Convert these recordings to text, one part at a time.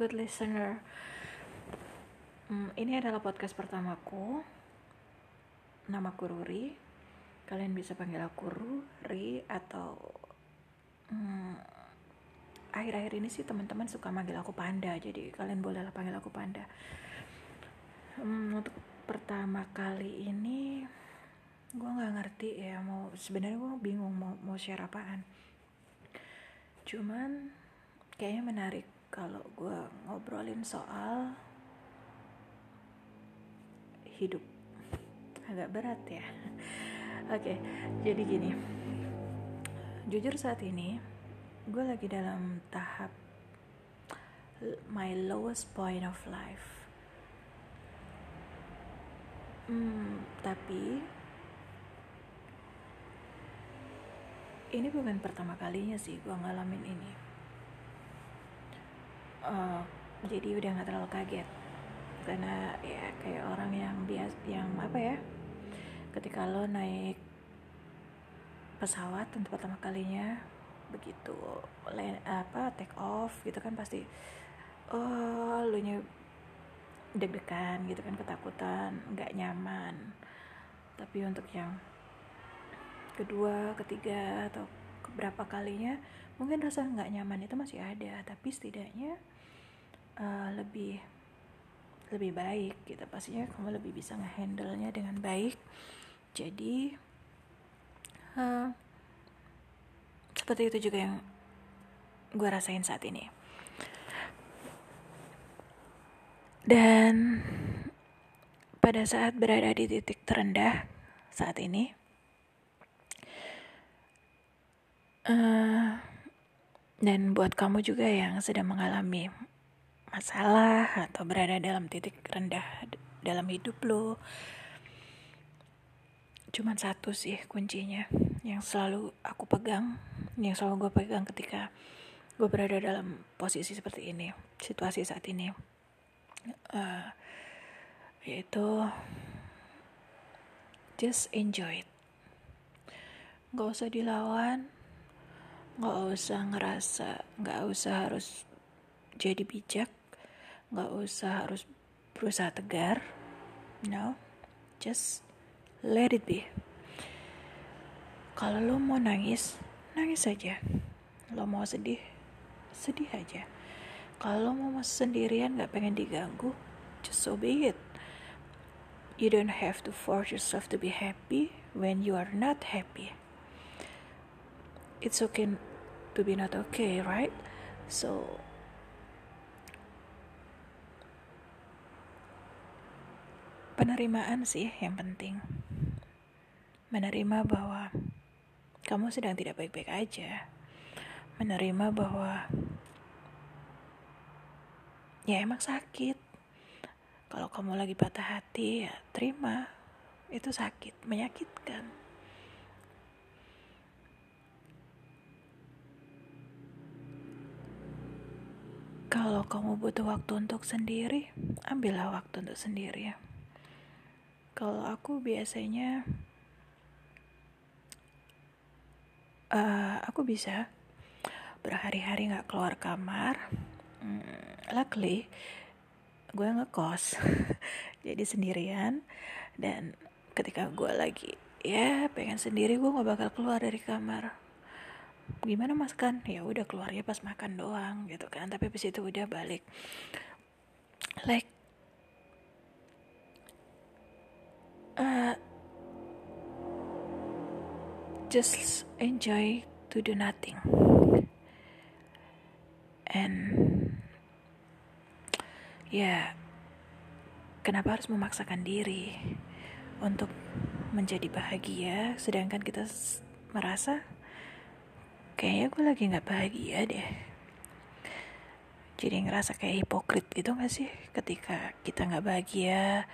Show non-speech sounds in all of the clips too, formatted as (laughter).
good listener. Hmm, ini adalah podcast pertamaku. Namaku Ruri. Kalian bisa panggil aku Ruri atau hmm, akhir-akhir ini sih teman-teman suka manggil aku Panda, jadi kalian bolehlah panggil aku Panda. Hmm, untuk pertama kali ini gue nggak ngerti ya mau sebenarnya gue bingung mau mau share apaan cuman kayaknya menarik kalau gue ngobrolin soal hidup. Agak berat ya. (laughs) Oke jadi gini. Jujur saat ini gue lagi dalam tahap my lowest point of life. Hmm, tapi ini bukan pertama kalinya sih gue ngalamin ini uh, jadi udah nggak terlalu kaget. Karena ya kayak orang yang bias yang apa ya ketika lo naik pesawat untuk pertama kalinya begitu land, apa take off gitu kan pasti oh lo nya deg-degan gitu kan ketakutan nggak nyaman. Tapi untuk yang kedua ketiga atau keberapa kalinya mungkin rasa nggak nyaman itu masih ada. Tapi setidaknya uh, lebih lebih baik gitu. Pastinya kamu lebih bisa ngehandle nya dengan baik. Jadi uh, seperti itu juga yang gue rasain saat ini. Dan pada saat berada di titik terendah saat ini Uh, dan buat kamu juga yang sedang mengalami masalah atau berada dalam titik rendah dalam hidup lo, cuman satu sih kuncinya yang selalu aku pegang, yang selalu gue pegang ketika gue berada dalam posisi seperti ini, situasi saat ini, uh, yaitu just enjoy it, gak usah dilawan nggak usah ngerasa nggak usah harus jadi bijak nggak usah harus berusaha tegar no just let it be. Kalau lo mau nangis nangis aja. Lo mau sedih sedih aja. Kalau lo mau sendirian nggak pengen diganggu just obey it. You don't have to force yourself to be happy when you are not happy. It's okay to be not okay, right? So penerimaan sih yang penting. Menerima bahwa kamu sedang tidak baik-baik aja. Menerima bahwa ya emang sakit. Kalau kamu lagi patah hati ya terima. Itu sakit, menyakitkan. Kalau kamu butuh waktu untuk sendiri, ambillah waktu untuk sendiri. Kalau aku biasanya, uh, aku bisa berhari-hari nggak keluar kamar. Hmm, luckily, gue ngekos, (laughs) jadi sendirian. Dan ketika gue lagi ya pengen sendiri, gue nggak bakal keluar dari kamar gimana mas kan ya udah keluarnya pas makan doang gitu kan tapi habis itu udah balik like uh, just enjoy to do nothing. And ya kenapa harus memaksakan diri untuk menjadi bahagia? Sedangkan kita merasa kayaknya gue lagi nggak bahagia deh. Jadi ngerasa kayak hipokrit gitu gak sih? Ketika kita nggak bahagia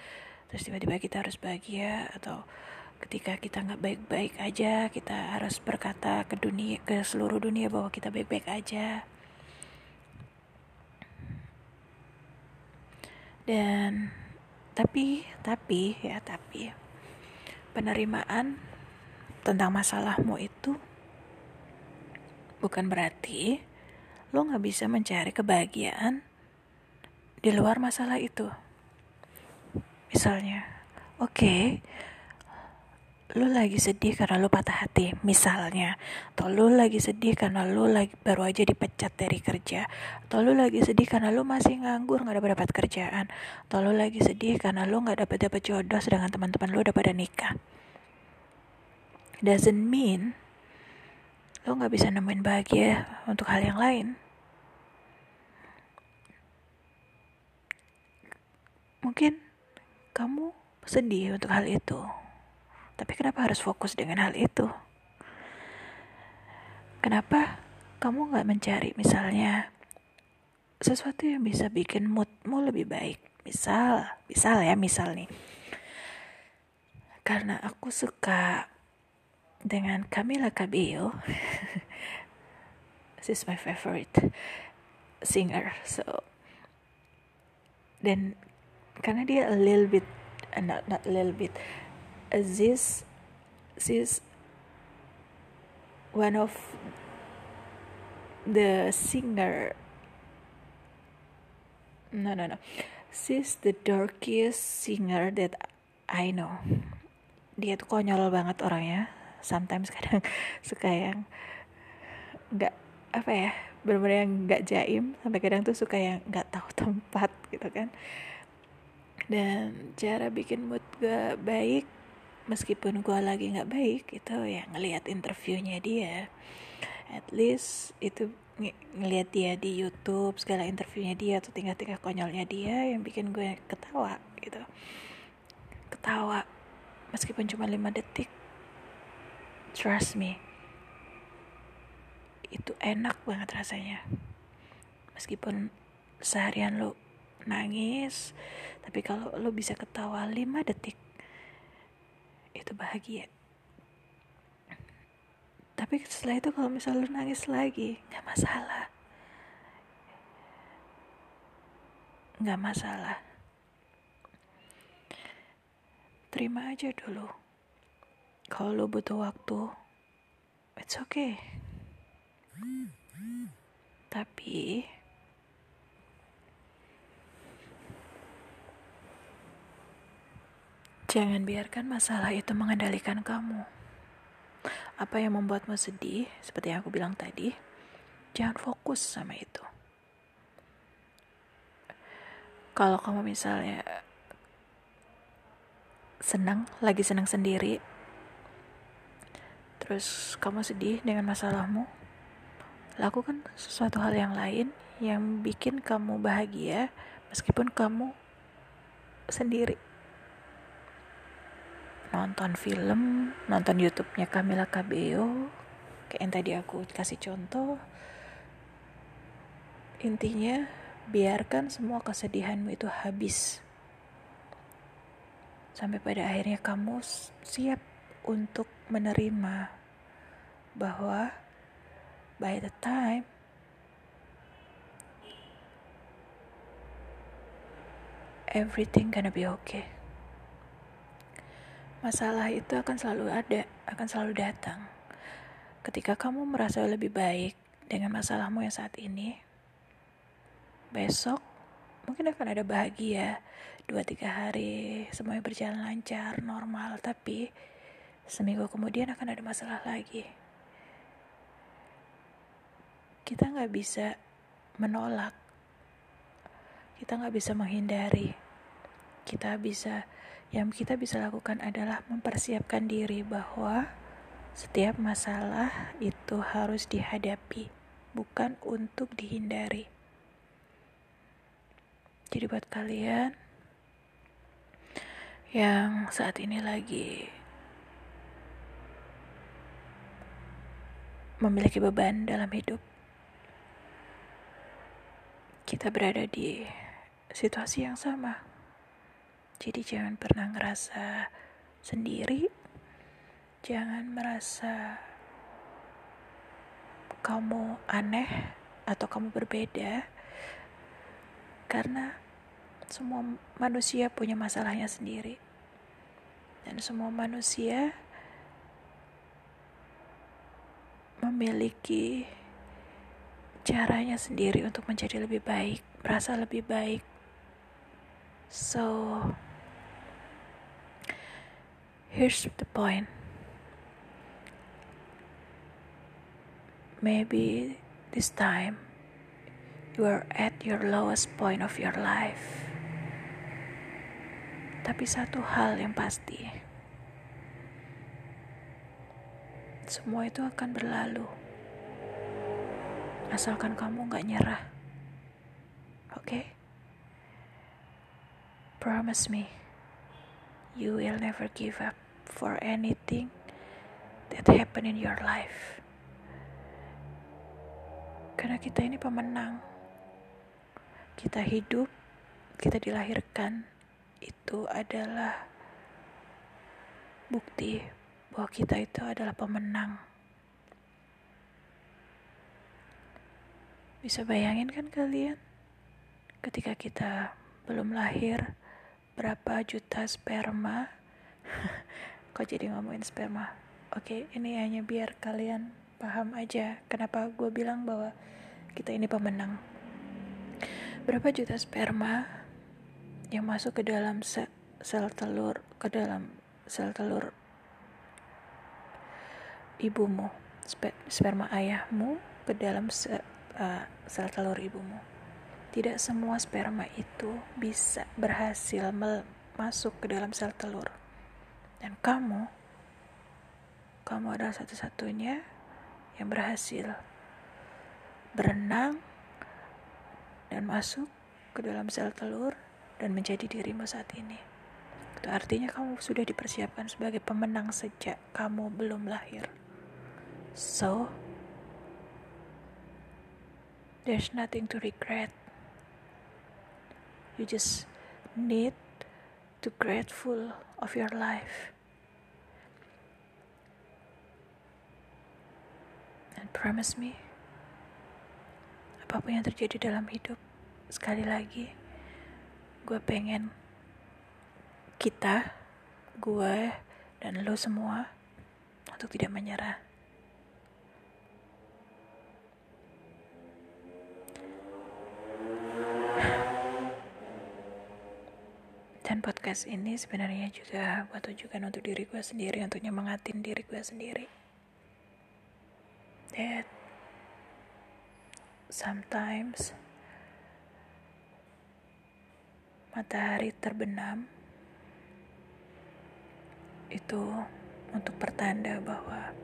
terus tiba-tiba kita harus bahagia atau ketika kita nggak baik-baik aja kita harus berkata ke dunia ke seluruh dunia bahwa kita baik-baik aja dan tapi tapi ya tapi penerimaan tentang masalahmu itu bukan berarti lo gak bisa mencari kebahagiaan di luar masalah itu. Misalnya, oke, okay, lu lagi sedih karena lu patah hati, misalnya, atau lu lagi sedih karena lu lagi baru aja dipecat dari kerja, atau lu lagi sedih karena lu masih nganggur nggak dapat dapat kerjaan, atau lu lagi sedih karena lu nggak dapat dapat jodoh sedangkan teman-teman lu udah pada nikah. Doesn't mean lu nggak bisa nemuin bahagia untuk hal yang lain. Mungkin kamu sedih untuk hal itu. Tapi kenapa harus fokus dengan hal itu? Kenapa kamu gak mencari misalnya sesuatu yang bisa bikin moodmu lebih baik? Misal, misal ya, misal nih. Karena aku suka dengan Camila Cabello. (laughs) She's my favorite singer. So, dan karena dia a little bit, uh, not not a little bit, this is one of the singer. No no no. She's the darkest singer that I know. Dia tuh konyol banget orangnya. Sometimes kadang (laughs) suka yang nggak apa ya benar-benar yang nggak jaim. Sampai kadang tuh suka yang nggak tahu tempat gitu kan dan cara bikin mood gak baik meskipun gue lagi nggak baik itu ya ngelihat interviewnya dia. At least itu ng ngelihat dia di YouTube segala interviewnya dia atau tingkah-tingkah konyolnya dia yang bikin gue ketawa gitu. Ketawa meskipun cuma 5 detik. Trust me. Itu enak banget rasanya. Meskipun seharian lo nangis. Tapi kalau lo bisa ketawa 5 detik itu bahagia. Tapi setelah itu kalau misalnya lu nangis lagi nggak masalah. Nggak masalah. Terima aja dulu. Kalau lu butuh waktu it's okay. Tapi Jangan biarkan masalah itu mengendalikan kamu. Apa yang membuatmu sedih, seperti yang aku bilang tadi, jangan fokus sama itu. Kalau kamu misalnya senang, lagi senang sendiri, terus kamu sedih dengan masalahmu, lakukan sesuatu hal yang lain yang bikin kamu bahagia meskipun kamu sendiri nonton film nonton YouTube-nya Camila Cabello. Kayak yang tadi aku kasih contoh. Intinya biarkan semua kesedihanmu itu habis. Sampai pada akhirnya kamu siap untuk menerima bahwa by the time everything gonna be okay Masalah itu akan selalu ada, akan selalu datang. Ketika kamu merasa lebih baik dengan masalahmu yang saat ini, besok mungkin akan ada bahagia. Dua tiga hari semuanya berjalan lancar, normal, tapi seminggu kemudian akan ada masalah lagi. Kita nggak bisa menolak, kita nggak bisa menghindari, kita bisa yang kita bisa lakukan adalah mempersiapkan diri bahwa setiap masalah itu harus dihadapi, bukan untuk dihindari. Jadi buat kalian yang saat ini lagi memiliki beban dalam hidup, kita berada di situasi yang sama. Jadi jangan pernah ngerasa sendiri. Jangan merasa kamu aneh atau kamu berbeda. Karena semua manusia punya masalahnya sendiri. Dan semua manusia memiliki caranya sendiri untuk menjadi lebih baik, merasa lebih baik So, here's the point. Maybe this time you are at your lowest point of your life. Tapi satu hal yang pasti, semua itu akan berlalu. Asalkan kamu gak nyerah. Oke? Okay? Promise me, you will never give up for anything that happen in your life. Karena kita ini pemenang. Kita hidup, kita dilahirkan, itu adalah bukti bahwa kita itu adalah pemenang. Bisa bayangin kan kalian? Ketika kita belum lahir, berapa juta sperma? (laughs) Kok jadi ngomongin sperma? Oke, ini hanya biar kalian paham aja kenapa gue bilang bahwa kita ini pemenang. Berapa juta sperma yang masuk ke dalam se sel telur, ke dalam sel telur ibumu, sper sperma ayahmu ke dalam se uh, sel telur ibumu. Tidak semua sperma itu bisa berhasil masuk ke dalam sel telur. Dan kamu, kamu adalah satu-satunya yang berhasil berenang dan masuk ke dalam sel telur dan menjadi dirimu saat ini. Itu artinya kamu sudah dipersiapkan sebagai pemenang sejak kamu belum lahir. So, there's nothing to regret. You just need to grateful of your life. And promise me, apa pun yang terjadi dalam hidup, sekali lagi, gue pengen kita, gue, dan lo semua untuk tidak menyerah. Podcast ini sebenarnya juga buat tujuan untuk diri gue sendiri, untuk nyemangatin diri gue sendiri. That sometimes matahari terbenam itu untuk pertanda bahwa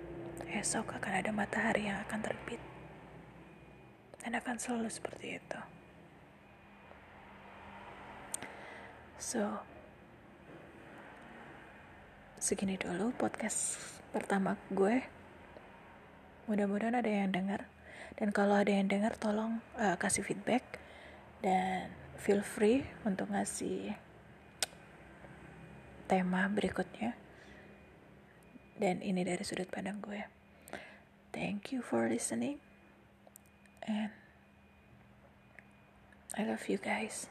esok akan ada matahari yang akan terbit dan akan selalu seperti itu. So, segini dulu podcast pertama gue. Mudah-mudahan ada yang dengar. Dan kalau ada yang dengar, tolong uh, kasih feedback dan feel free untuk ngasih tema berikutnya. Dan ini dari sudut pandang gue. Thank you for listening. And I love you guys.